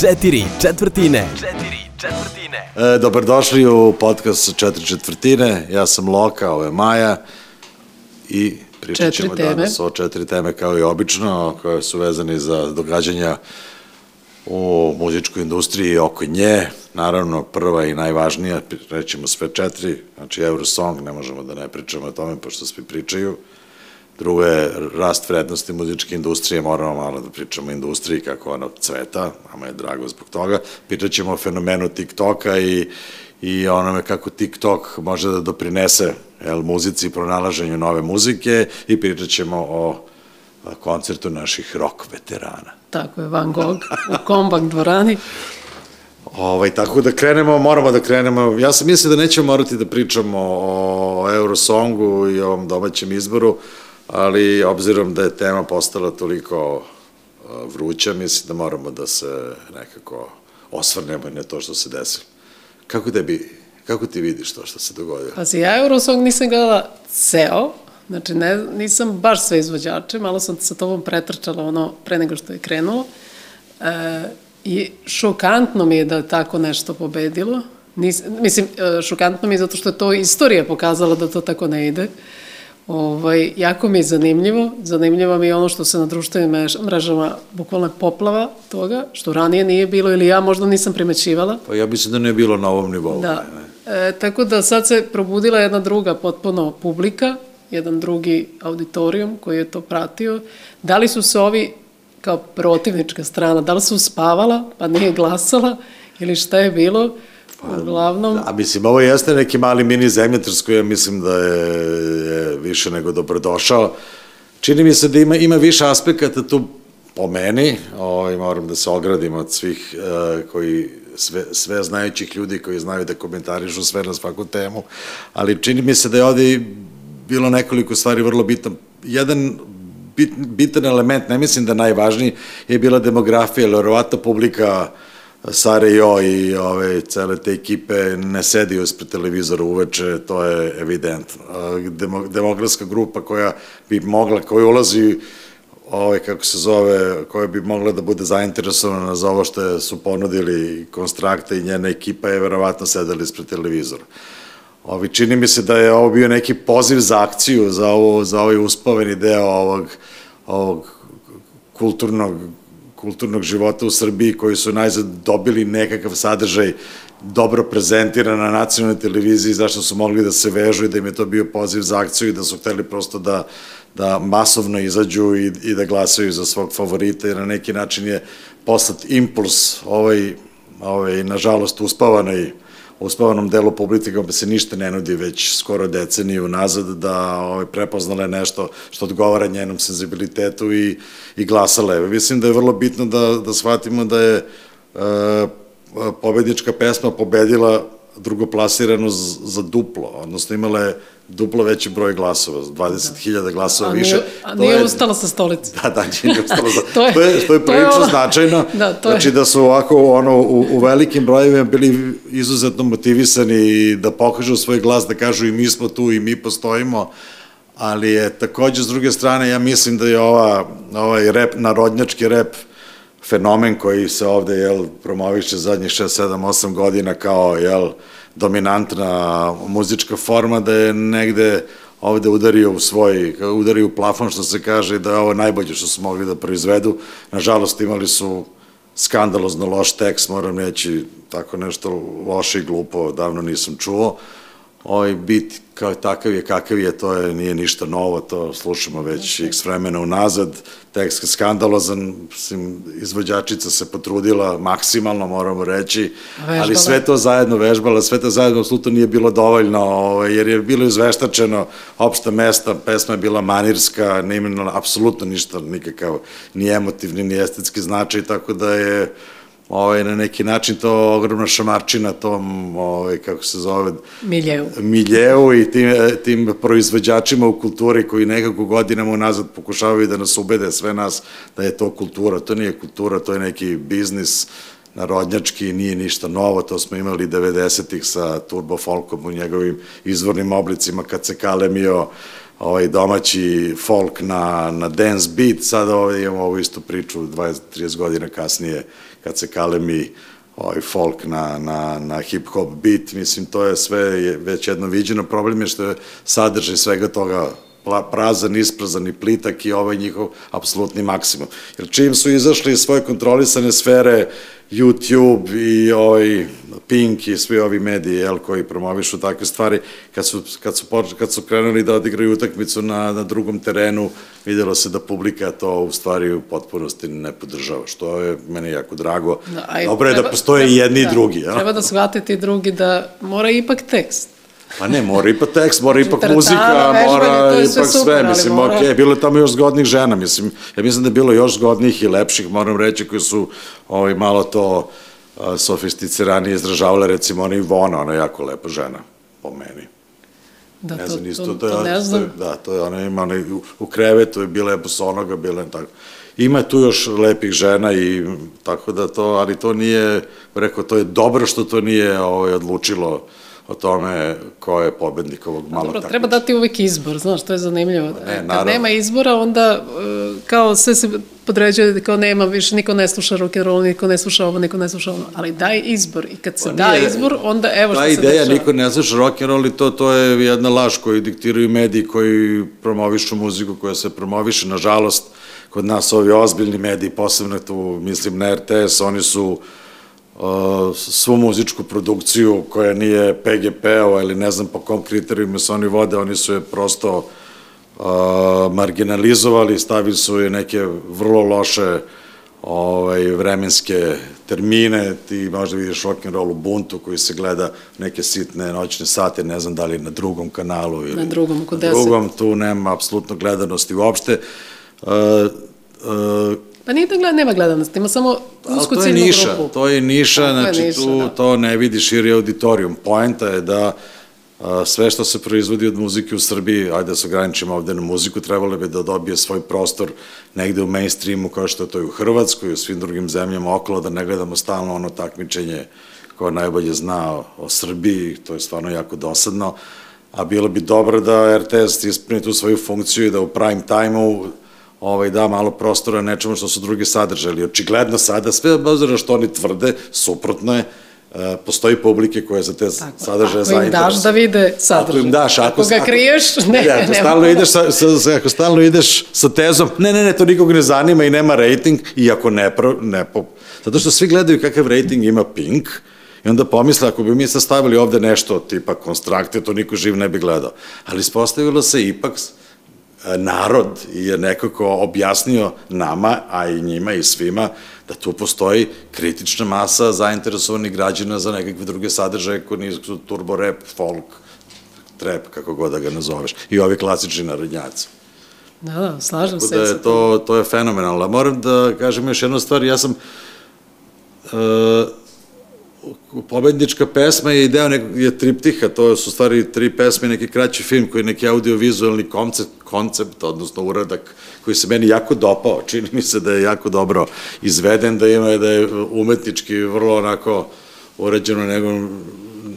Četiri četvrtine. Četiri četvrtine. E, dobrodošli u podcast Četiri četvrtine. Ja sam Loka, ovo je Maja i pričat Četiri ćemo teme. danas o četiri teme kao i obično, koje su vezani za događanja u muzičkoj industriji i oko nje. Naravno, prva i najvažnija, rećemo sve četiri, znači Eurosong, ne možemo da ne pričamo o tome, pošto svi pričaju. Drugo je rast vrednosti muzičke industrije, moramo malo da pričamo o industriji, kako ona cveta, nama je drago zbog toga. Pričat ćemo o fenomenu TikToka i, i onome kako TikTok može da doprinese jel, muzici i pronalaženju nove muzike i pričat ćemo o koncertu naših rock veterana. Tako je, Van Gogh u Kombak dvorani. Ovaj, tako da krenemo, moramo da krenemo. Ja sam mislio da nećemo morati da pričamo o Eurosongu i ovom domaćem izboru, ali obzirom da je tema postala toliko uh, vruća, mislim da moramo da se nekako osvrnemo na to što se desilo. Kako tebi, kako ti vidiš to što se dogodilo? Pazi, ja Eurosong nisam gledala ceo, znači ne, nisam baš sve izvođače, malo sam sa tobom pretrčala ono pre nego što je krenulo. E, I šokantno mi je da je tako nešto pobedilo. Nis, mislim, e, šokantno mi je zato što je to istorija pokazala da to tako ne ide. Ovaj, jako mi je zanimljivo. Zanimljivo mi je ono što se na društvenim mrež- mrežama bukvalno poplava toga, što ranije nije bilo ili ja možda nisam primećivala. Pa ja mislim da nije bilo na ovom nivou. Da. E, tako da sad se probudila jedna druga potpuno publika, jedan drugi auditorijum koji je to pratio. Da li su se ovi kao protivnička strana, da li su spavala pa nije glasala ili šta je bilo? Uglavnom, A mislim, ovo jeste neki mali mini zemljotres koji ja mislim da je, je više nego dobrodošao. Čini mi se da ima, ima više aspekata tu po meni, ovaj, moram da se ogradim od svih uh, koji, sve, sve znajućih ljudi koji znaju da komentarišu sve na svaku temu, ali čini mi se da je ovde bilo nekoliko stvari vrlo bitno. Jedan bit, bitan element, ne mislim da najvažniji, je bila demografija, jer verovatno publika Jo i ove, cele te ekipe ne sedi ispred televizora uveče, to je evidentno. Demo, demografska grupa koja bi mogla, koja ulazi ovaj, kako se zove, koja bi mogla da bude zainteresovana za ovo što su ponudili konstrakta i njena ekipa je verovatno sedeli ispred televizora. Ovi, čini mi se da je ovo bio neki poziv za akciju, za, ovo, za ovaj uspaveni deo ovog, ovog kulturnog, kulturnog života u Srbiji koji su najzad dobili nekakav sadržaj dobro prezentiran na nacionalnoj televiziji zašto su mogli da se vežu i da im je to bio poziv za akciju i da su hteli prosto da, da masovno izađu i, i da glasaju za svog favorita i na neki način je poslat impuls ovaj, ovaj nažalost uspavanoj uspavanom delu publike pa se ništa ne nudi već skoro deceniju nazad da ovaj, prepoznala je nešto što odgovara njenom senzibilitetu i, i glasala je. Mislim da je vrlo bitno da, da shvatimo da je e, pobednička pesma pobedila drugoplasiranu za duplo, odnosno imala je duplo veći broj glasova, 20.000 glasova a više. nije, a To nije je- ustala sa stolice. Da, da, nije ostalo za... To je- to je, to je to je prilično ovo- značajno. Da, to je- znači da su ovako ono, u, u velikim brojevima bili izuzetno motivisani i da pokažu svoj glas, da kažu i mi smo tu i mi postojimo, ali je takođe s druge strane, ja mislim da je ova, ovaj rep, narodnjački rep, fenomen koji se ovde jel, promoviše zadnjih 6, 7, 8 godina kao jel, dominantna muzička forma, da je negde ovde udario u svoj, udario u plafon što se kaže da je ovo najbolje što su mogli da proizvedu. Nažalost imali su skandalozno loš tekst, moram reći, tako nešto loše i glupo, davno nisam čuo. Ovaj bit kao takav je kakav je, to je, nije ništa novo, to slušamo već x vremena unazad, tekst je skandalozan, mislim, izvođačica se potrudila maksimalno, moramo reći, Vežbala. ali sve to zajedno vežbala, sve to zajedno apsolutno nije bilo dovoljno, ovaj, jer je bilo izveštačeno opšta mesta, pesma je bila manirska, ne imala apsolutno ništa, nikakav, ni emotivni, ni estetski značaj, tako da je ovaj, na neki način to ogromna šamarčina tom, ovaj, kako se zove, Miljeu. miljeu i tim, tim proizvođačima u kulturi koji nekako godinama unazad pokušavaju da nas ubede sve nas da je to kultura. To nije kultura, to je neki biznis narodnjački, nije ništa novo, to smo imali 90-ih sa Turbo Folkom u njegovim izvornim oblicima kad se kalemio ovaj domaći folk na, na dance beat, sada ovaj, imamo ovu istu priču 20-30 godina kasnije kad se kalemi ovaj folk na, na, na hip-hop beat, mislim, to je sve je već jedno viđeno. Problem je što je sadržaj svega toga prazan, isprazan i plitak i ovaj njihov apsolutni maksimum. Jer čim su izašli iz svoje kontrolisane sfere, YouTube i ovaj Pink i svi ovi mediji jel, koji promovišu takve stvari, kad su, kad su, kad su krenuli da odigraju utakmicu na, na drugom terenu, videlo se da publika to u stvari u potpunosti ne podržava, što je meni jako drago. Da, Dobro je da postoje i jedni da, i drugi. Jel? Treba da shvatite i drugi da mora ipak tekst. Pa ne, mora ipak tekst, mora ipak Trtana, muzika, vežbanje, mora ipak sve, super, mislim, mora... ok, bilo je tamo još zgodnih žena, mislim, ja mislim da je bilo još zgodnih i lepših, moram reći, koji su ovaj, malo to sofisticiranije izražavale, recimo ona Ivona, ona je jako lepa žena, po meni. Da, ne to, znam, isto, to, to, to, ne znam. Da, to je ona ima ona, u, u krevetu je bila je bosonoga, bila je tako. Ima tu još lepih žena i tako da to, ali to nije, rekao, to je dobro što to nije ovaj, odlučilo o tome ko je pobednik ovog malog takmičenja. Treba dati uvek izbor, znaš, to je zanimljivo. Ne, naravno. Kad nema izbora, onda e, kao sve se podređuje, kao nema više, niko ne sluša rock and roll, niko ne sluša ovo, niko ne sluša ono, ali daj izbor i kad se pa da izbor, onda evo što se dešava. Ta ideja, niko ne sluša rock and roll i to, to je jedna laž koju diktiraju mediji koji promovišu muziku koja se promoviše, nažalost, kod nas ovi ozbiljni mediji, posebno tu mislim na RTS, oni su uh, svu muzičku produkciju koja nije PGP-ova ili ne znam po kom kriterijima se oni vode, oni su je prosto uh, marginalizovali, stavili su je neke vrlo loše ovaj, vremenske termine, ti možda vidiš rock and roll u buntu koji se gleda neke sitne noćne sate, ne znam da li na drugom kanalu ili na drugom, oko na drugom, tu nema apsolutno gledanosti uopšte. Uh, uh, Pa nije da gleda, nema gledanosti, ima samo usku ciljnu niša, grupu. To je niša, to znači je niša, tu da. to ne vidi širi auditorijum. Poenta je da a, sve što se proizvodi od muzike u Srbiji, ajde da se ograničimo ovde na muziku, trebalo bi da dobije svoj prostor negde u mainstreamu kao što je to i u Hrvatskoj i u svim drugim zemljama okolo, da ne gledamo stalno ono takmičenje ko najbolje zna o, Srbiji, to je stvarno jako dosadno, a bilo bi dobro da RTS ispuni tu svoju funkciju i da u prime time-u ovaj, da malo prostora nečemu što su drugi sadržali. Očigledno sada, sve obzira što oni tvrde, suprotno je, postoji publike koje za te tako, sadržaje zainteresuju. Ako im daš da vide sadržaj. Ako im daš, ako, ako ga kriješ, ne, ne, ako stalno ideš sa, sa, ako stalno ideš sa tezom, ne, ne, ne, to nikog ne zanima i nema rating, iako ne, pro, ne po, zato što svi gledaju kakav rating ima Pink, I onda pomisle, ako bi mi sastavili ovde nešto tipa konstrakte, to niko živ ne bi gledao. Ali ispostavilo se ipak narod je nekako objasnio nama, a i njima i svima, da tu postoji kritična masa zainteresovanih građana za nekakve druge sadržaje koji nisu turbo rap, folk, trap, kako god da ga nazoveš, i ovi klasični narodnjaci. Da, da, slažem Tako se. Da je to, to je fenomenalno. Moram da kažem još jednu stvar, ja sam uh, pobednička pesma je deo nekog, je triptiha, to su stvari tri pesme, neki kraći film koji je neki audiovizualni koncept, koncept, odnosno uradak koji se meni jako dopao, čini mi se da je jako dobro izveden, da ima da je umetnički vrlo onako urađeno nekom,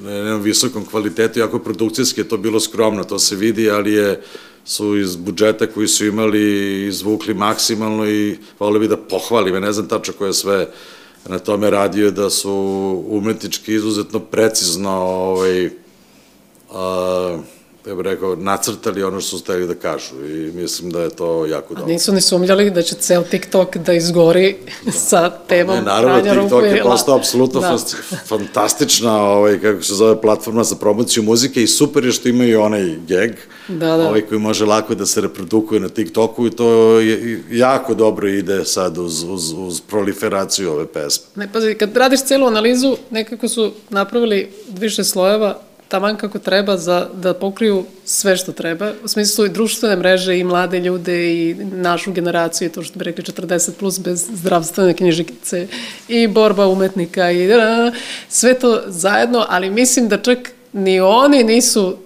nekom visokom kvalitetu, jako produkcijski je to bilo skromno, to se vidi, ali je su iz budžeta koji su imali izvukli maksimalno i volio bi da pohvalim, ne znam tačno koje sve uh, na tome radio da su umetnički izuzetno precizno ovaj, a, ja bih rekao, nacrtali ono što su hteli da kažu i mislim da je to jako dobro. A nisu ni sumljali da će ceo TikTok da izgori da. sa temom ne, naravno, TikTok je postao apsolutno da. fantastična, ovaj, kako se zove, platforma za promociju muzike i super je što imaju onaj gag, da, da. ovaj koji može lako da se reprodukuje na TikToku i to je, jako dobro ide sad uz, uz, uz proliferaciju ove pesme. Ne, pazi, kad radiš celu analizu, nekako su napravili više slojeva taman kako treba za, da pokriju sve što treba. U smislu i društvene mreže i mlade ljude i našu generaciju, to što bi rekli 40 plus bez zdravstvene knjižice i borba umetnika i sve to zajedno, ali mislim da čak ni oni nisu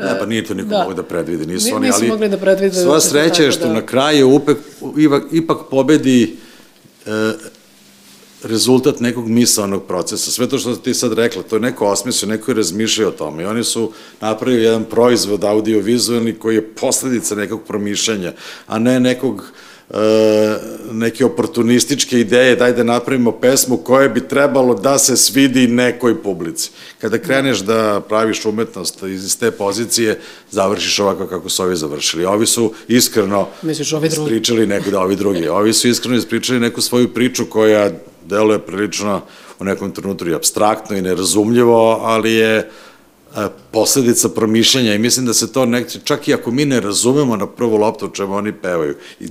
Ne, pa nije to niko da. mogu da predvide, nisu oni, nisu ali mogli da predvide. Sva sreća je što da. na kraju upek, ipak, ipak pobedi e, rezultat nekog misalnog procesa. Sve to što ti sad rekla, to je neko osmislio, neko je razmišljao o tome i oni su napravili jedan proizvod audio-vizualni koji je posledica nekog promišljanja, a ne nekog e, neke oportunističke ideje, daj da napravimo pesmu koja bi trebalo da se svidi nekoj publici. Kada kreneš da praviš umetnost iz te pozicije, završiš ovako kako su ovi završili. Ovi su iskreno Misliš, ovi drugi? ispričali neku, da, ovi drugi. Ovi su iskreno ispričali neku svoju priču koja deluje prilično u nekom trenutku i abstraktno i nerazumljivo, ali je e, posledica promišljanja i mislim da se to nekde, čak i ako mi ne razumemo na prvu loptu o čemu oni pevaju, i e,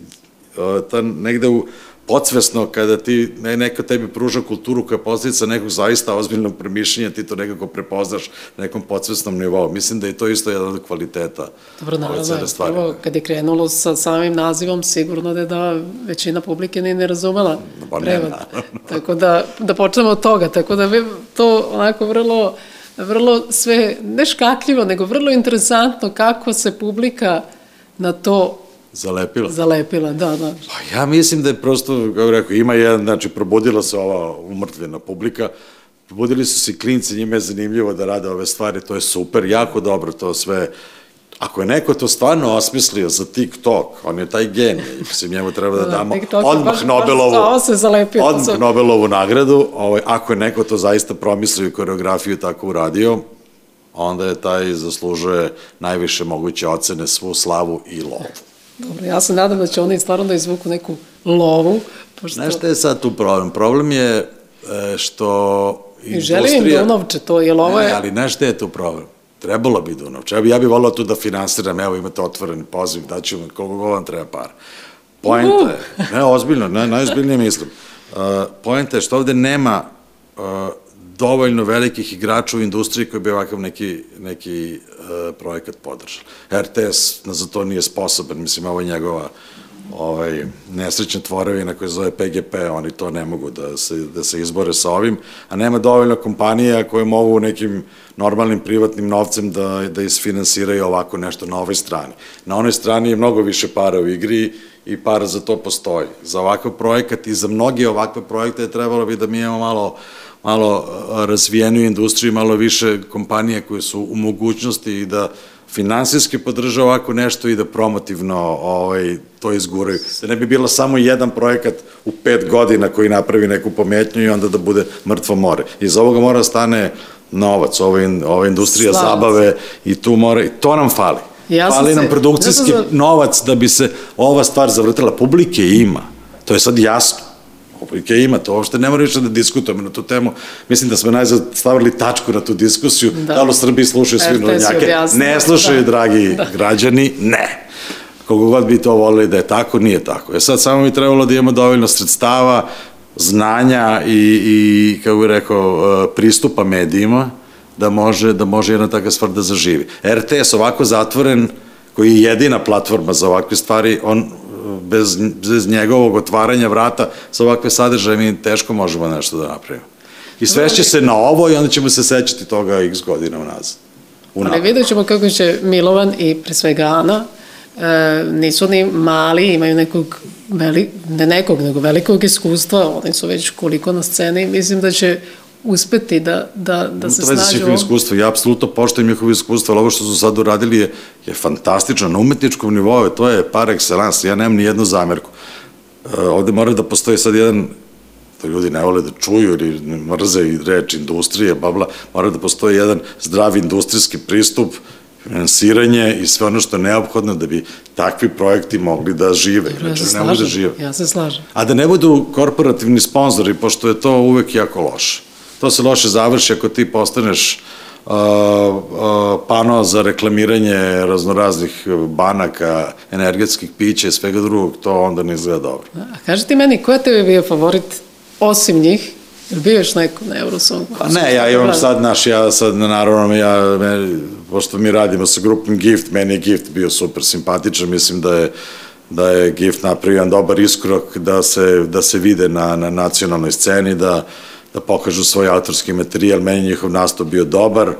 ta negde u podsvesno kada ti ne, neko tebi pruža kulturu koja je nekog zaista ozbiljnog promišljenja, ti to nekako prepoznaš na nekom podsvesnom nivou. Mislim da je to isto jedan od kvaliteta Dobro, naravno, stvari. prvo, kad je krenulo sa samim nazivom, sigurno da je da većina publike ni ne razumela Pa ne, prevod. tako da, da počnemo od toga, tako da vi to onako vrlo, vrlo sve, ne škakljivo, nego vrlo interesantno kako se publika na to Zalepilo. zalepila, da, da. Pa ja mislim da je prosto, kako rekao, ima jedan, znači, probudila se ova umrtvljena publika, probudili su se klinci, njima je zanimljivo da rade ove stvari, to je super, jako dobro to sve. Ako je neko to stvarno osmislio za TikTok, on je taj genij, mislim, njemu treba da Da, damo TikTok odmah baš- Nobelovu, zalepio, odmah sam- Nobelovu nagradu, ovaj, ako je neko to zaista promislio i koreografiju tako uradio, onda je taj zaslužuje najviše moguće ocene, svu slavu i lovu. Dobro, ja se nadam da će oni stvarno da izvuku neku lovu, pošto... Znaš šta je sad tu problem? Problem je e, što I želi im Dunovče to, jer ovo je... Ne, ali znaš šta je tu problem? Trebalo bi Dunovče. Ja bi, ja bi volao tu da finansiram, evo imate otvoreni poziv, daću vam koliko vam treba para. Poenta je, ne, ozbiljno, ne, najozbiljnije mislim. Uh, poenta je što ovde nema uh, dovoljno velikih igrača u industriji koji bi ovakav neki, neki uh, projekat podržali. RTS za to nije sposoban, mislim, ovo je njegova ovaj, nesrećna tvorevina koja zove PGP, oni to ne mogu da se, da se izbore sa ovim, a nema dovoljno kompanija koje mogu nekim normalnim privatnim novcem da, da isfinansiraju ovako nešto na ovoj strani. Na onoj strani je mnogo više para u igri i para za to postoji. Za ovakav projekat i za mnoge ovakve projekte je trebalo bi da mi imamo malo malo a, razvijeniju industriju, malo više kompanije koje su u mogućnosti i da finansijski podrža ovako nešto i da promotivno ovaj, to izguraju. Da ne bi bilo samo jedan projekat u pet godina koji napravi neku pometnju i onda da bude mrtvo more. Iz ovoga mora stane novac, ova, in, ova industrija Slavac. zabave i tu mora, i to nam fali. Ja fali nam se- produkcijski zato za- novac da bi se ova stvar zavrtela. Publike ima, to je sad jasno. Publike ima, to uopšte ne mora više da diskutujemo na tu temu. Mislim da smo najzad stavili tačku na tu diskusiju. Da, Da. li u Srbiji slušaju svi narodnjake? objasnio, Ne slušaju, da. dragi građani, ne. Koliko god bi to volili da je tako, nije tako. E sad samo mi trebalo da imamo dovoljno sredstava, znanja i, i kako bih rekao, e, pristupa medijima, da može, da može jedna takva stvar da zaživi. RTS ovako zatvoren, koji je jedina platforma za ovakve stvari, on bez, bez njegovog otvaranja vrata za ovakve sadržaje mi teško možemo nešto da napravimo. I svešće se na ovo i onda ćemo se sećati toga x godina unazad. Ali Unapred. vidjet ćemo kako će Milovan i pre svega Ana, e, nisu ni mali, imaju nekog, veli, ne nekog, nego velikog iskustva, oni su već koliko na sceni, mislim da će uspeti da, da, da se to veze s snađu. njihovim iskustva. Ja apsolutno poštojem njihovo iskustvo, ali ovo što su sad uradili je, je fantastično. Na umetničkom nivou to je par excellence. Ja nemam ni jednu zamerku. E, ovde mora da postoji sad jedan to ljudi ne vole da čuju ili mrze i reč industrije, babla, mora da postoji jedan zdrav industrijski pristup, finansiranje i sve ono što je neophodno da bi takvi projekti mogli da žive. Ja Znači, se da slažem, žive. ja se slažem. A da ne budu korporativni sponzori, pošto je to uvek jako loše. To se loše završi ako ti postaneš uh, uh, pano za reklamiranje raznoraznih banaka, energetskih pića i svega drugog, to onda ne izgleda dobro. A kaži ti meni, ko je tebi bio favorit osim njih? Ili bio još neko na Eurosongu? Pa ne, ja imam sad, naš, ja sad, naravno, ja, me, pošto mi radimo sa grupom Gift, meni je Gift bio super simpatičan, mislim da je da je Gift napravio jedan dobar iskorak, da se, da se vide na, na nacionalnoj sceni, da, da pokažu svoj autorski materijal, meni njihov nastup bio dobar.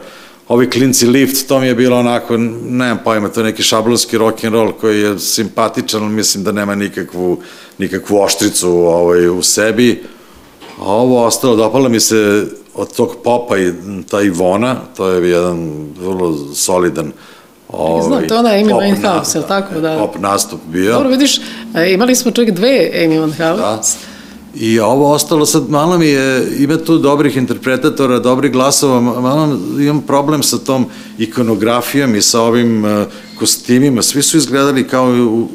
Ovi klinci Lift, to mi je bilo onako, nemam pojma, to je neki šablonski rock and roll koji je simpatičan, ali mislim da nema nikakvu, nikakvu oštricu ovaj, u sebi. A ovo ostalo, dopala mi se od tog popa i ta Ivona, to je jedan vrlo solidan Ovaj, Znam, to je ona Amy Winehouse, je li tako? Da. Pop nastup bio. Dobro, vidiš, e, imali smo čak dve Amy Winehouse. Da. I ovo ostalo sad, malo mi je, ima tu dobrih interpretatora, dobrih glasova, malo imam problem sa tom ikonografijom i sa ovim uh, kostimima. Svi su izgledali kao u,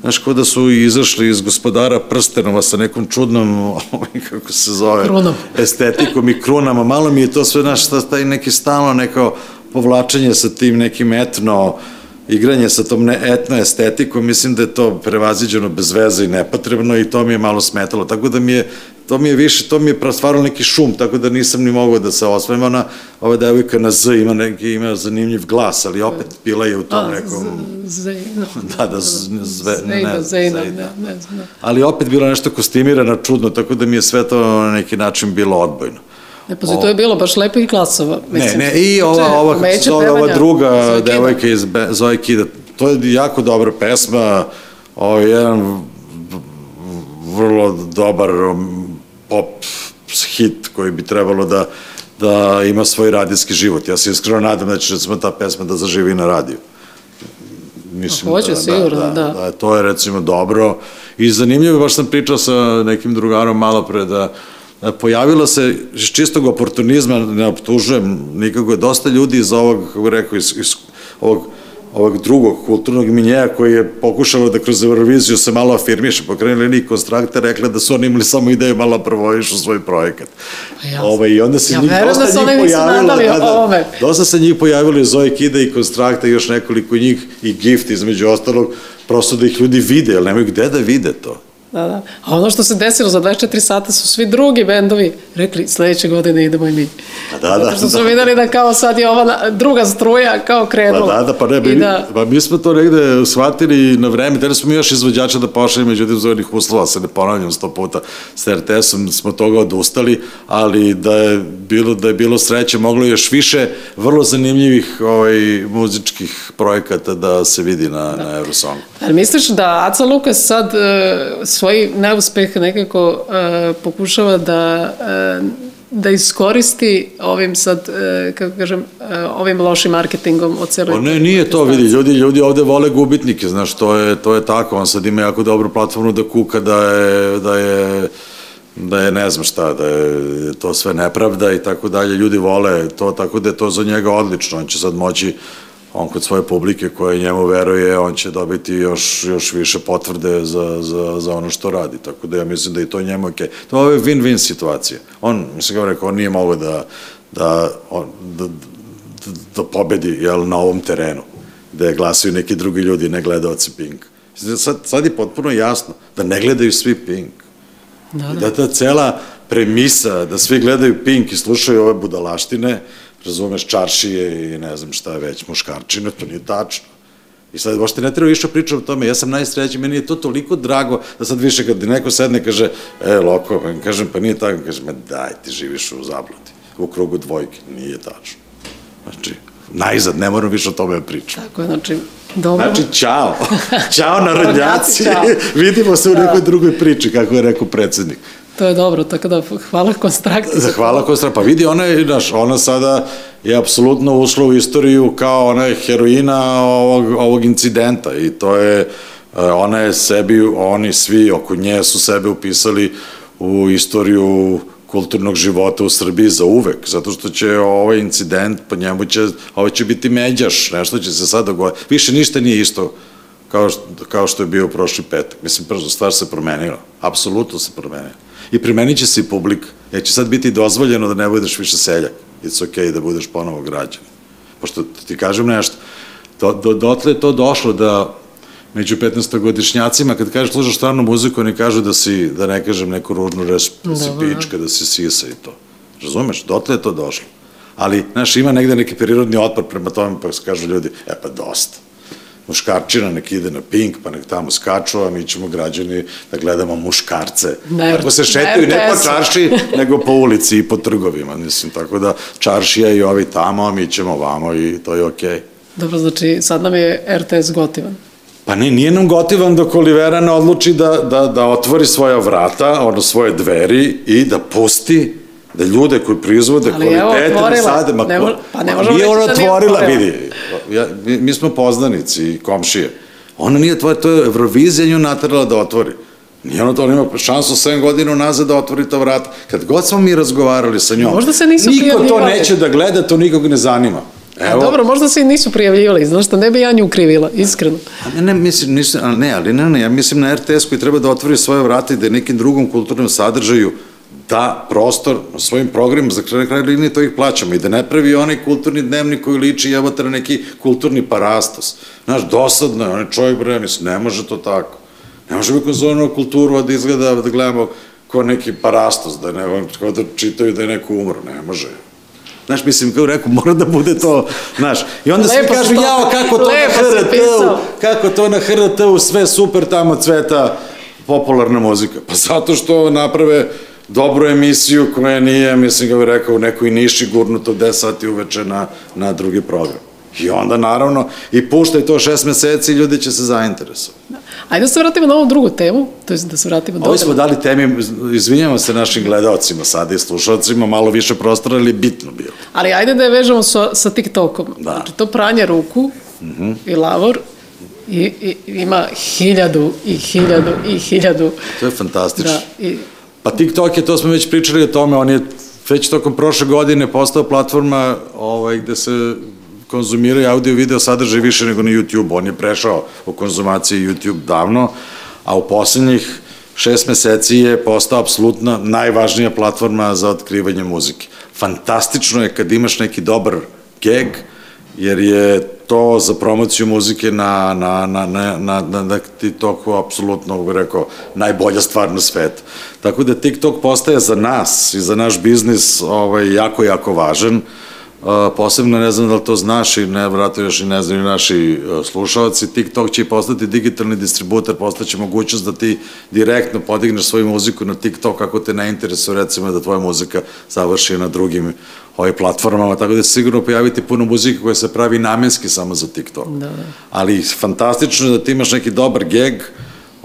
znaš, kao da su izašli iz gospodara prstenova sa nekom čudnom, kako se zove, Krunom. estetikom i krunama. Malo mi je to sve, znaš, taj neki stalno neko povlačenje sa tim nekim etno, igranje sa tom ne, etno estetikom, mislim da je to prevaziđeno bez veze i nepotrebno i to mi je malo smetalo. Tako da mi je, to mi je više, to mi je stvarno neki šum, tako da nisam ni mogao da se osvojim. Ona, ova devojka na Z ima neki, ima zanimljiv glas, ali opet bila je u tom A, nekom... Zejno. Da, da, zve, Zejno, ne, Zejno, ne, ne znam. Ali opet bila nešto kostimirana, čudno, tako da mi je sve to na neki način bilo odbojno. Ne, pazi, to je bilo baš lepih glasova. Mislim, ne, ne, i ova, ova, kako se zove, ova druga Zoe devojka iz Be, Zoe Kida, to je jako dobra pesma, ovo je jedan vrlo dobar um, pop hit koji bi trebalo da, da ima svoj radijski život. Ja se iskreno nadam da će recimo ta pesma da zaživi na radiju. Mislim, Hoće, da, sigurno, da, da, da. To je recimo dobro i zanimljivo, baš sam pričao sa nekim drugarom malo pre da E, pojavilo se iz čistog oportunizma, ne optužujem nikako, je dosta ljudi iz ovog, kako rekao, iz, iz ovog ovog drugog kulturnog minjeja koji je pokušao da kroz Euroviziju se malo afirmiše, pokrenuli ni konstrakte, rekla da su oni imali samo ideju malo provojišu svoj projekat. Pa ja, Ove, I onda se ja njih, dosta da njih pojavilo, da, da, dosta se njih pojavili Zoe Kida i konstrakta, još nekoliko njih i gift između ostalog, prosto da ih ljudi vide, jer nemaju gde da vide to. Da, da. A ono što se desilo za 24 sata su svi drugi bendovi rekli sledeće godine idemo i mi. Da, da. Zato što su da. videli da kao sad je ova druga struja kao krenula. Pa da, da, pa ne, mi, da... pa mi smo to negde shvatili na vreme, tada smo mi još izvođača da pošaljemo, međutim zovnih uslova, se ne ponavljam sto puta, s RTS-om smo toga odustali, ali da je bilo, da je bilo sreće, moglo je još više vrlo zanimljivih ovaj, muzičkih projekata da se vidi na, da. na Eurosongu. Ali misliš da Aca Lukas sad uh, svoj neuspeh nekako uh, pokušava da uh, da iskoristi ovim sad, uh, kako kažem, uh, ovim lošim marketingom od celoj... O ne, nije to, vidi, ljudi, ljudi ovde vole gubitnike, znaš, to je, to je tako, on sad ima jako dobru platformu da kuka da je, da je da je ne znam šta, da je to sve nepravda i tako dalje, ljudi vole to, tako da je to za njega odlično, on će sad moći on kod svoje publike koja njemu veruje, on će dobiti još, još više potvrde za, za, za ono što radi. Tako da ja mislim da i to njemu ok. To je win-win situacija. On, mislim kao rekao, on nije mogao da, da, on, da, da, da pobedi jel, na ovom terenu, da je glasaju neki drugi ljudi, ne gledalci Pink. Sad, sad je potpuno jasno da ne gledaju svi Pink. Da, da. da ta cela premisa da svi gledaju Pink i slušaju ove budalaštine, razumeš, čaršije i ne znam šta već, muškarčine, to nije tačno. I sad, baš te ne treba više pričati o tome, ja sam najsrećen, meni je to toliko drago da sad više kad neko sedne kaže, e, loko, pa kažem, pa nije tako, kaže, ma daj, ti živiš u zabludi, u krugu dvojke, nije tačno. Znači, najzad, ne moram više o tome da pričam. Tako je, znači, dobro. Znači, čao. čao, narodnjaci. Vidimo se u nekoj da. drugoj priči, kako je rekao predsednik. To je dobro, tako da hvala konstrakciji. Hvala konstrakciji. Pa vidi, ona je, znaš, ona sada je apsolutno ušla u istoriju kao ona je heroina ovog, ovog incidenta i to je, e, ona je sebi, oni svi oko nje su sebe upisali u istoriju kulturnog života u Srbiji za uvek, zato što će ovaj incident, po njemu će, ovo će biti međaš, nešto će se sad dogoditi. Više ništa nije isto kao što, kao što je bio prošli petak. Mislim, prvo stvar se promenila. Apsolutno se promenila i primenit će se i publika. Jer će sad biti dozvoljeno da ne budeš više seljak. It's okay da budeš ponovo građan. Pošto ti kažem nešto, do, do, dotle je to došlo da među 15-godišnjacima, kad kažeš slušaš stranu muziku, oni kažu da si, da ne kažem neku ružnu reč, da si pička, da si sisa i to. Razumeš? Dotle je to došlo. Ali, znaš, ima negde neki prirodni otpor prema tome, pa kažu ljudi, e pa dosta muškarčina nek ide na pink, pa nek tamo skaču, a mi ćemo građani da gledamo muškarce. Ne, tako se šetaju ne po čarši, nego po ulici i po trgovima, mislim, tako da čaršija i ovi tamo, a mi ćemo vamo i to je okej. Okay. Dobro, znači sad nam je RTS gotivan. Pa ne, nije nam gotivan dok Olivera ne odluči da, da, da otvori svoja vrata, ono svoje dveri i da pusti da ljude koji proizvode Ali kvalitete da otvorila. sade, ma, Ne mo- pa ne možemo nije ona da nije otvorila, otvorila. vidi, ja, mi, mi smo poznanici i komšije. Ona nije otvorila, to je Eurovizija nju natrala da otvori. Nije ona to, ona ima šansu 7 godina nazad da otvori ta vrata. Kad god smo mi razgovarali sa njom, Možda se nisu niko to neće da gleda, to nikog ne zanima. Evo. Dobro, možda se i nisu prijavljivali, znaš šta, ne bi ja nju krivila, iskreno. A Ne, ne, mislim, nisam, a ne, ali ne, ne, ja mislim na RTS koji treba da otvori svoje vrata i da nekim drugom kulturnom sadržaju da prostor svojim programima, za kraj kraja linije to ih plaćamo i da ne pravi onaj kulturni dnevnik koji liči jebate na neki kulturni parastos. Znaš, dosadno je, on je čovjek bre, mislim, ne može to tako. Ne može bi konzumno kulturu a da izgleda, da gledamo ko neki parastos, da ne, kao da čitaju da je neko umro, ne može. Znaš, mislim, kao rekao, mora da bude to, znaš, i onda svi Lepo kažu, to- jao, kako to na HRT-u, kako to na HRT-u sve super tamo cveta popularna muzika. Pa zato što naprave dobru emisiju koja nije, mislim ga bih rekao, u nekoj niši gurnuto 10 sati uveče na, na drugi program. I onda naravno, i puštaj to šest meseci i ljudi će se zainteresovati. Ajde da se vratimo na ovu drugu temu, to je da se vratimo Ovo smo dali temi, izvinjamo se našim gledalcima sada i slušalcima, malo više prostora, ali bitno bilo. Ali ajde da je vežemo sa, sa TikTokom. Da. Znači, to pranje ruku i lavor i, i, ima hiljadu i hiljadu i hiljadu. To je fantastično. Da, i, Pa TikTok je, to smo već pričali o tome, on je već tokom prošle godine postao platforma ovaj, gde se konzumiraju audio i video sadržaj više nego na YouTube. On je prešao u konzumaciji YouTube davno, a u poslednjih šest meseci je postao apsolutno najvažnija platforma za otkrivanje muzike. Fantastično je kad imaš neki dobar geg, jer je to za promociju muzike na, na, na, na, na, na, na TikToku apsolutno, bih rekao, najbolja stvar na svetu. Tako da TikTok postaje za nas i za naš biznis ovaj, jako, jako važan. Uh, posebno ne znam da li to znaš i ne, vratno još i ne znaju naši uh, slušalci, TikTok će i postati digitalni distributer, postaće mogućnost da ti direktno podigneš svoju muziku na TikTok ako te ne interesuje recimo da tvoja muzika završi na drugim ovaj, platformama, tako da će sigurno pojaviti puno muzike koja se pravi namenski samo za TikTok. Da, da. Ali fantastično je da ti imaš neki dobar geg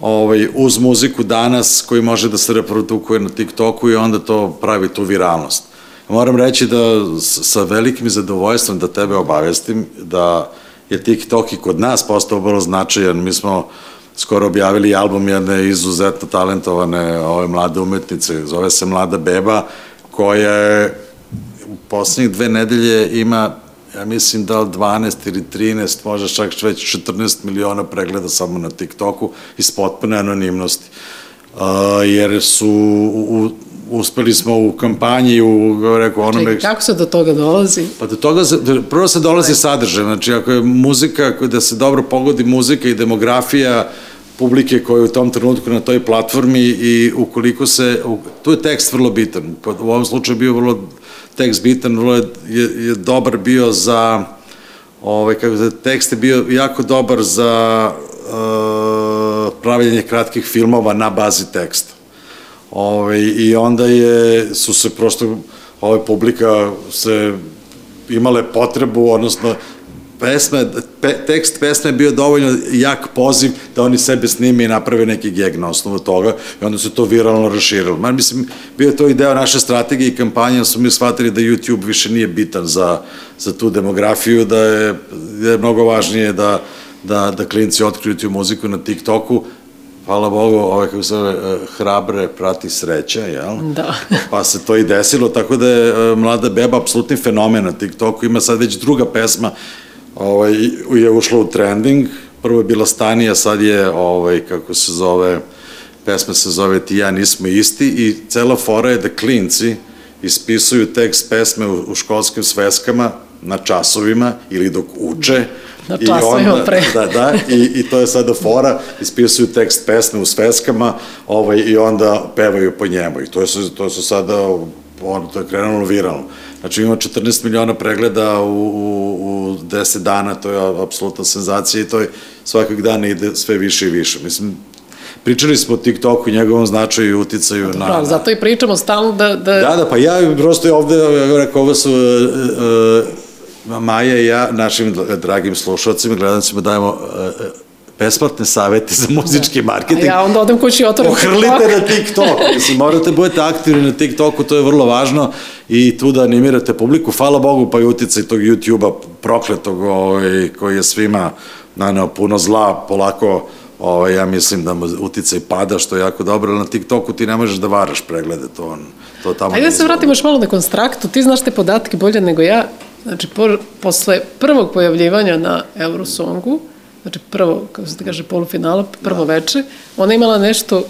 ovaj, uz muziku danas koji može da se reprodukuje na TikToku i onda to pravi tu viralnost. Moram reći da sa velikim zadovoljstvom da tebe obavestim da je TikTok i kod nas postao vrlo značajan. Mi smo skoro objavili album jedne izuzetno talentovane ove mlade umetnice, zove se Mlada beba, koja je u poslednjih dve nedelje ima ja mislim da li 12 ili 13, možda čak već 14 miliona pregleda samo na TikToku iz potpune anonimnosti. Uh, jer su u, uspeli smo u kampanji, u, rekao, onome... Čekaj, kako se do toga dolazi? Pa do toga, prvo se dolazi sadržaj, znači ako je muzika, ako- da se dobro pogodi muzika i demografija publike koja je u tom trenutku na toj platformi i ukoliko se, tu je tekst vrlo bitan, u ovom slučaju je bio vrlo tekst bitan, vrlo je, je, je dobar bio za, ovaj, kako se, tekst je bio jako dobar za uh, pravljanje kratkih filmova na bazi teksta. Ove, I onda je, su se prosto, ova publika se imale potrebu, odnosno pesme, pe, tekst pesme je bio dovoljno jak poziv da oni sebe snime i naprave neki geg na osnovu toga i onda se to viralno raširilo. Man, mislim, bio je to i deo naše strategije i kampanje, smo mi shvatili da YouTube više nije bitan za, za tu demografiju, da je, je mnogo važnije da, da, da klinci otkriju tu muziku na TikToku, hvala Bogu, ovaj, kako se zove, eh, hrabre prati sreća, jel? Da. pa se to i desilo, tako da je e, Mlada Beba apsolutni fenomen na TikToku, ima sad već druga pesma, ovaj, je ušla u trending, prvo je bila Stanija, sad je, ovaj, kako se zove, pesma se zove Ti ja nismo isti i cela fora je da klinci ispisuju tekst pesme u, u školskim sveskama na časovima ili dok uče. Na I časovima onda- pre. Da, da, i, i to je sada fora, ispisuju tekst pesme u sveskama ovaj, i onda pevaju po njemu. I to, je, to su sada, ono, to je krenulo viralno. Znači ima 14 miliona pregleda u, u, u 10 dana, to je apsolutna senzacija i to je svakog dana ide sve više i više. Mislim, pričali smo o TikToku i njegovom značaju i uticaju na... Pravo, na- zato i pričamo stalno da... da, Da, da, pa ja prosto ovde, ja rekao, ovo su uh, uh, Maja i ja, našim dragim slušalcima, gledalcima dajemo uh, besplatne savete za muzički marketing. A ja onda odem kući i otvorim Pohrlite na TikTok. Mislim, morate budete aktivni na TikToku, to je vrlo važno i tu da animirate publiku. Hvala Bogu, pa i uticaj tog YouTube-a prokletog ovaj, koji je svima naneo puno zla, polako ovaj, ja mislim da uticaj pada, što je jako dobro, ali na TikToku ti ne možeš da varaš preglede, to, on, to tamo... Ajde da se vratimo još malo na konstraktu, ti znaš te podatke bolje nego ja, znači po, posle prvog pojavljivanja na Eurosongu, znači prvo, kako se da kaže, polufinala, prvo da. veče, ona imala nešto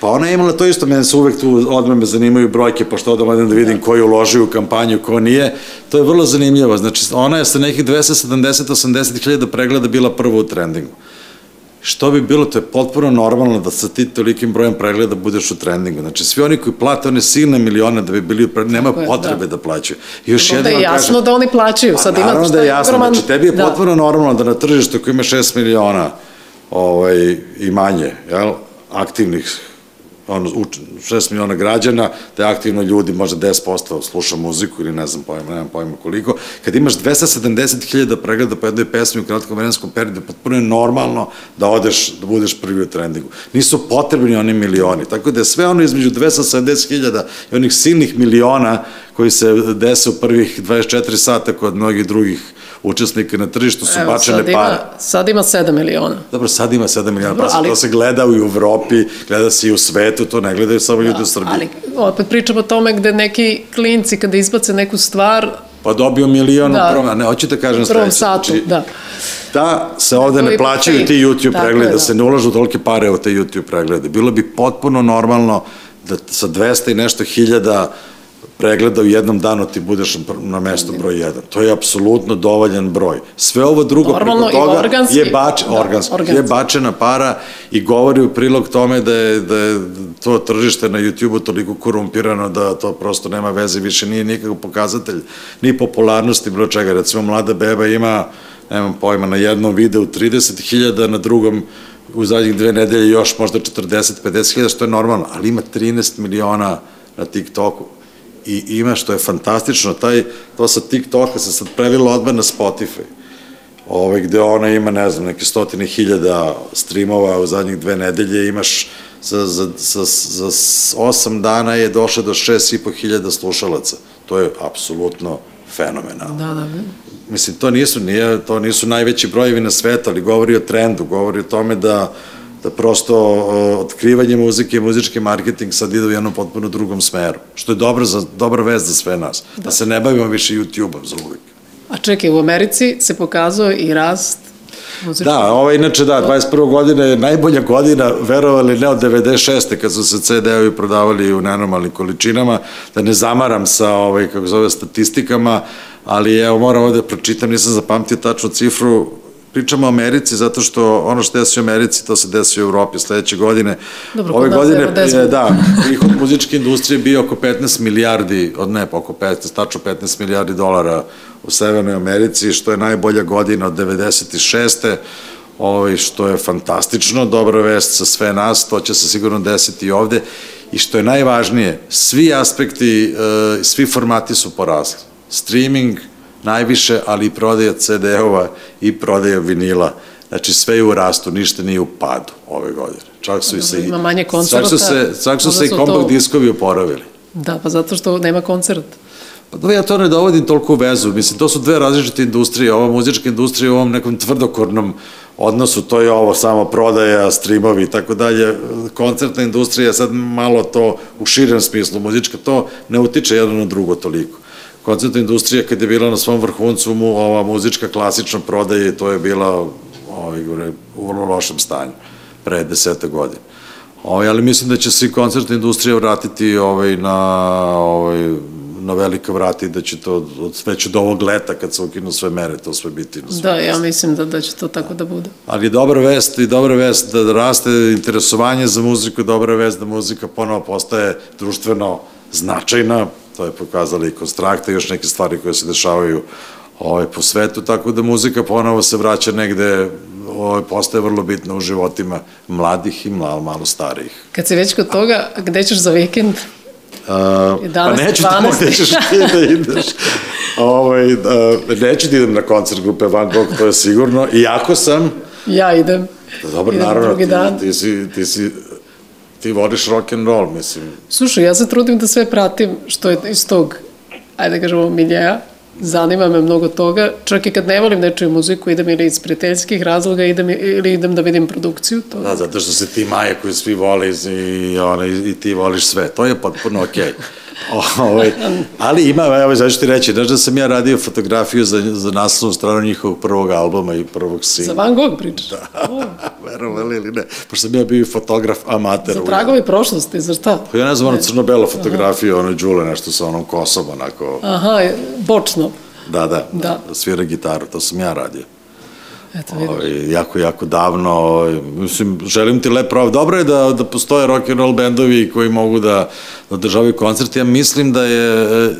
Pa ona je imala to isto, mene se uvek tu odmah me zanimaju brojke, pošto odam da vidim da. ko je uložio u kampanju, ko nije. To je vrlo zanimljivo. Znači, ona je sa nekih 270-80 hiljada pregleda bila prvo u trendingu. Što bi bilo, to je potpuno normalno da sa ti tolikim brojem pregleda budeš u trendingu. Znači, svi oni koji plate one silne milione da bi bili u trendingu, nema potrebe da. da plaćaju. I još jedno je jasno kažem, da oni plaćaju. Sad pa, naravno da je jasno, ogroman... znači tebi je da. potpuno normalno da na tržištu koji ima 6 miliona ovaj, i manje, jel, aktivnih ono, 6 miliona građana, je aktivno ljudi, možda 10% sluša muziku ili ne znam pojma, nemam pojma koliko. Kad imaš 270.000 pregleda po jednoj pesmi u kratkom vremenskom periodu, potpuno je normalno da odeš, da budeš prvi u trendingu. Nisu potrebni oni milioni. Tako da je sve ono između 270.000 i onih silnih miliona koji se dese u prvih 24 sata kod mnogih drugih učesnika na tržištu su Evo, bačene sad pare. Ima, sad ima 7 miliona. Dobro, sad ima 7 miliona, Dobro, pa ali... to se gleda u Evropi, gleda se i u svetu, to ne gledaju samo ljudi da, u Srbiji. Ali opet pričamo o tome gde neki klinci kada izbace neku stvar, Pa dobio milion da. u prvom, ne, hoću da kažem sve. Prvom satu, znači, da. Da se ovde ne plaćaju ti YouTube preglede, da se ne ulažu tolike pare u te YouTube preglede. Bilo bi potpuno normalno da sa 200 i nešto hiljada pregleda u jednom danu ti budeš na mesto broj 1. To je apsolutno dovoljan broj. Sve ovo drugo Normalno preko toga organski, je, bač, da, organski, organski. je bačena para i govori u prilog tome da je, da je to tržište na YouTube-u toliko korumpirano da to prosto nema veze, više nije nikakav pokazatelj ni popularnosti, bilo čega. Recimo, mlada beba ima, nemam pojma, na jednom videu 30.000, na drugom u zadnjih dve nedelje još možda 40-50 hiljada, što je normalno, ali ima 13 miliona na TikToku i ima što je fantastično, taj, to sa TikToka se sad prelilo odmah na Spotify, ovaj, gde ona ima, ne znam, neke stotine hiljada streamova u zadnjih dve nedelje, imaš za, za, za, za osam dana je došlo do šest i po hiljada slušalaca. To je apsolutno fenomenalno. Da, da. Mislim, to nisu, nije, to nisu najveći brojevi na svetu, ali govori o trendu, govori o tome da da prosto otkrivanje muzike i muzički marketing sad ide u jednom potpuno drugom smeru, što je dobro za, dobra vest za sve nas, da, da se ne bavimo više YouTube-om za uvijek. A čekaj, u Americi se pokazao i rast Muzički. Da, ovo inače da, 21. godina je najbolja godina, verovali ne od 96. kad su se CD-ovi prodavali u nenormalnim količinama, da ne zamaram sa ovaj, kako zove, statistikama, ali evo moram ovde da pročitam, nisam zapamtio tačnu cifru, pričamo o Americi zato što ono što desi u Americi to se desi u Evropi sledeće godine. Dobro, Ove godine je, da, prihod muzičke industrije bio oko 15 milijardi, od ne, oko 15, tačno 15 milijardi dolara u Severnoj Americi, što je najbolja godina od 96 ovaj, što je fantastično, dobra vest sa sve nas, to će se sigurno desiti i ovde, i što je najvažnije, svi aspekti, eh, svi formati su porasli. Streaming, najviše, ali i prodaja CD-ova i prodaja vinila. Znači sve je u rastu, ništa nije u padu ove godine. Čak su, i se, ima manje koncerta. Čak su se, čak su se i kompakt to... diskovi oporavili. Da, pa zato što nema koncert. Pa da ja to ne dovodim toliko u vezu. Mislim, to su dve različite industrije. Ova muzička industrija u ovom nekom tvrdokornom odnosu, to je ovo samo prodaja, streamovi i tako dalje. Koncertna industrija sad malo to u širem smislu, muzička, to ne utiče jedno na drugo toliko koncertna industrija kad je bila na svom vrhuncu, mu, ova muzička klasična prodaja, to je bila ovaj, u vrlo lošem stanju pre deseta godina. Ovaj, ali mislim da će se i koncertna industrija vratiti ovaj, na, ovaj, na velika vrata i da će to od, već od ovog leta kad se ukinu sve mere, to sve biti na sve Da, ja mislim da, da će to tako da bude. Ali je dobra vest i dobra vest da raste interesovanje za muziku, dobra vest da muzika ponovo postaje društveno značajna, to je pokazala i konstrakta i još neke stvari koje se dešavaju ovaj, po svetu, tako da muzika ponovo se vraća negde, ovaj, postaje vrlo bitna u životima mladih i malo, malo starijih. Kad si već kod toga, gde ćeš za vikend? Uh, 11, pa neću tamo gde ćeš ti da ideš. ovaj, uh, neću da idem na koncert grupe Van Gogh, to je sigurno. Iako sam... Ja idem. Dobro, idem naravno, ti, dan. ti, si, ti si, ti voliš rock and roll, mislim. Slušaj, ja se trudim da sve pratim što je iz tog, ajde da kažemo, miljeja. Zanima me mnogo toga. Čak i kad ne volim nečiju muziku, idem ili iz prijateljskih razloga, idem, ili idem da vidim produkciju. To, Da, zato što se ti Maja koju svi vole i, i, ona, i ti voliš sve. To je potpuno okej. Okay. ovaj, ali ima, evo, znači ću ti reći, znaš da sam ja radio fotografiju za, za naslovnu stranu njihovog prvog albuma i prvog Za singla. Van Gogh pričaš? Da. O, Verovali ili ne, pošto sam ja bio fotograf amater. za tragovi prošlosti, za šta? Pa ja ne znam, ono crno-belo fotografiju, ono Đule, nešto sa onom kosom, onako, Aha, bočno. da, da, Da. svira gitaru, to sam ja radio. Eto, vidiš. Ovaj, jako, jako davno, ovaj, mislim, želim ti lep pravo. Dobro je da, da postoje rock and roll bendovi koji mogu da, da održavaju koncerte. Ja mislim da je, e,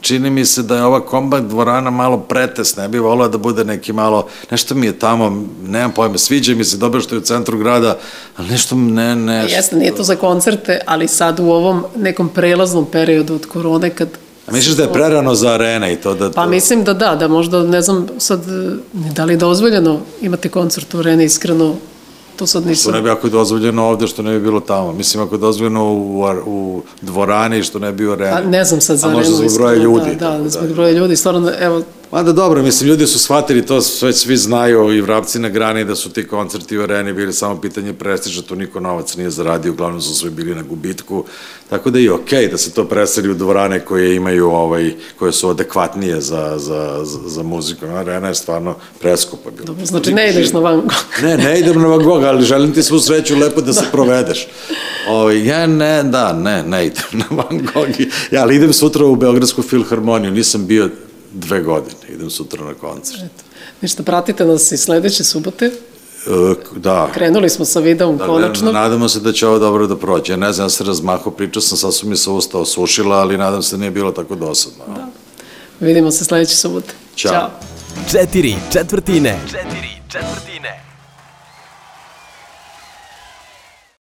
čini mi se da je ova kombat dvorana malo pretesna. Ja bih volao da bude neki malo, nešto mi je tamo, nemam pojma, sviđa mi se, dobro što je u centru grada, ali nešto ne, ne... Jeste, nije to za koncerte, ali sad u ovom nekom prelaznom periodu od korone kad A misliš da je prerano za arene i to da... Pa mislim da da, da možda, ne znam sad, da li je dozvoljeno imati koncert u areni, iskreno, to sad Što nisam... ne bi ako je dozvoljeno ovde, što ne bi bilo tamo. Mislim, ako je dozvoljeno u, u dvorani, što ne bi u areni. Pa ne znam sad za A možda arenu, zbog broja iskreno, ljudi. Da, da, zbog broja ljudi, stvarno, evo, Mada dobro, mislim, ljudi su shvatili to, sve svi znaju i vrapci na grani da su ti koncerti u areni bili samo pitanje prestiža, tu niko novac nije zaradio, uglavnom su svi bili na gubitku, tako da je okej da se to preseli u dvorane koje imaju, ovaj, koje su adekvatnije za, za, za, za muziku. Arena je stvarno preskupa bila. dobro, znači ne ideš na Van Gogh. Ne, ne idem na Van Gogh, ali želim ti svu sreću lepo da se provedeš. O, ja ne, da, ne, ne idem na Van Gogh. Ja, ali idem sutra u Beogradsku filharmoniju, nisam bio dve godine, idem sutra na koncert. Ništa, pratite nas i sledeće subote. E, da. Krenuli smo sa videom Da, konačno. ne, nadamo se da će ovo dobro da prođe. Ja ne znam, ja se razmaho, pričao sam, sad su mi se usta osušila, ali nadam se da nije bilo tako dosadno. Da. Vidimo se sledeće subote. Ćao. Ćao. Četiri četvrtine. Četiri četvrtine.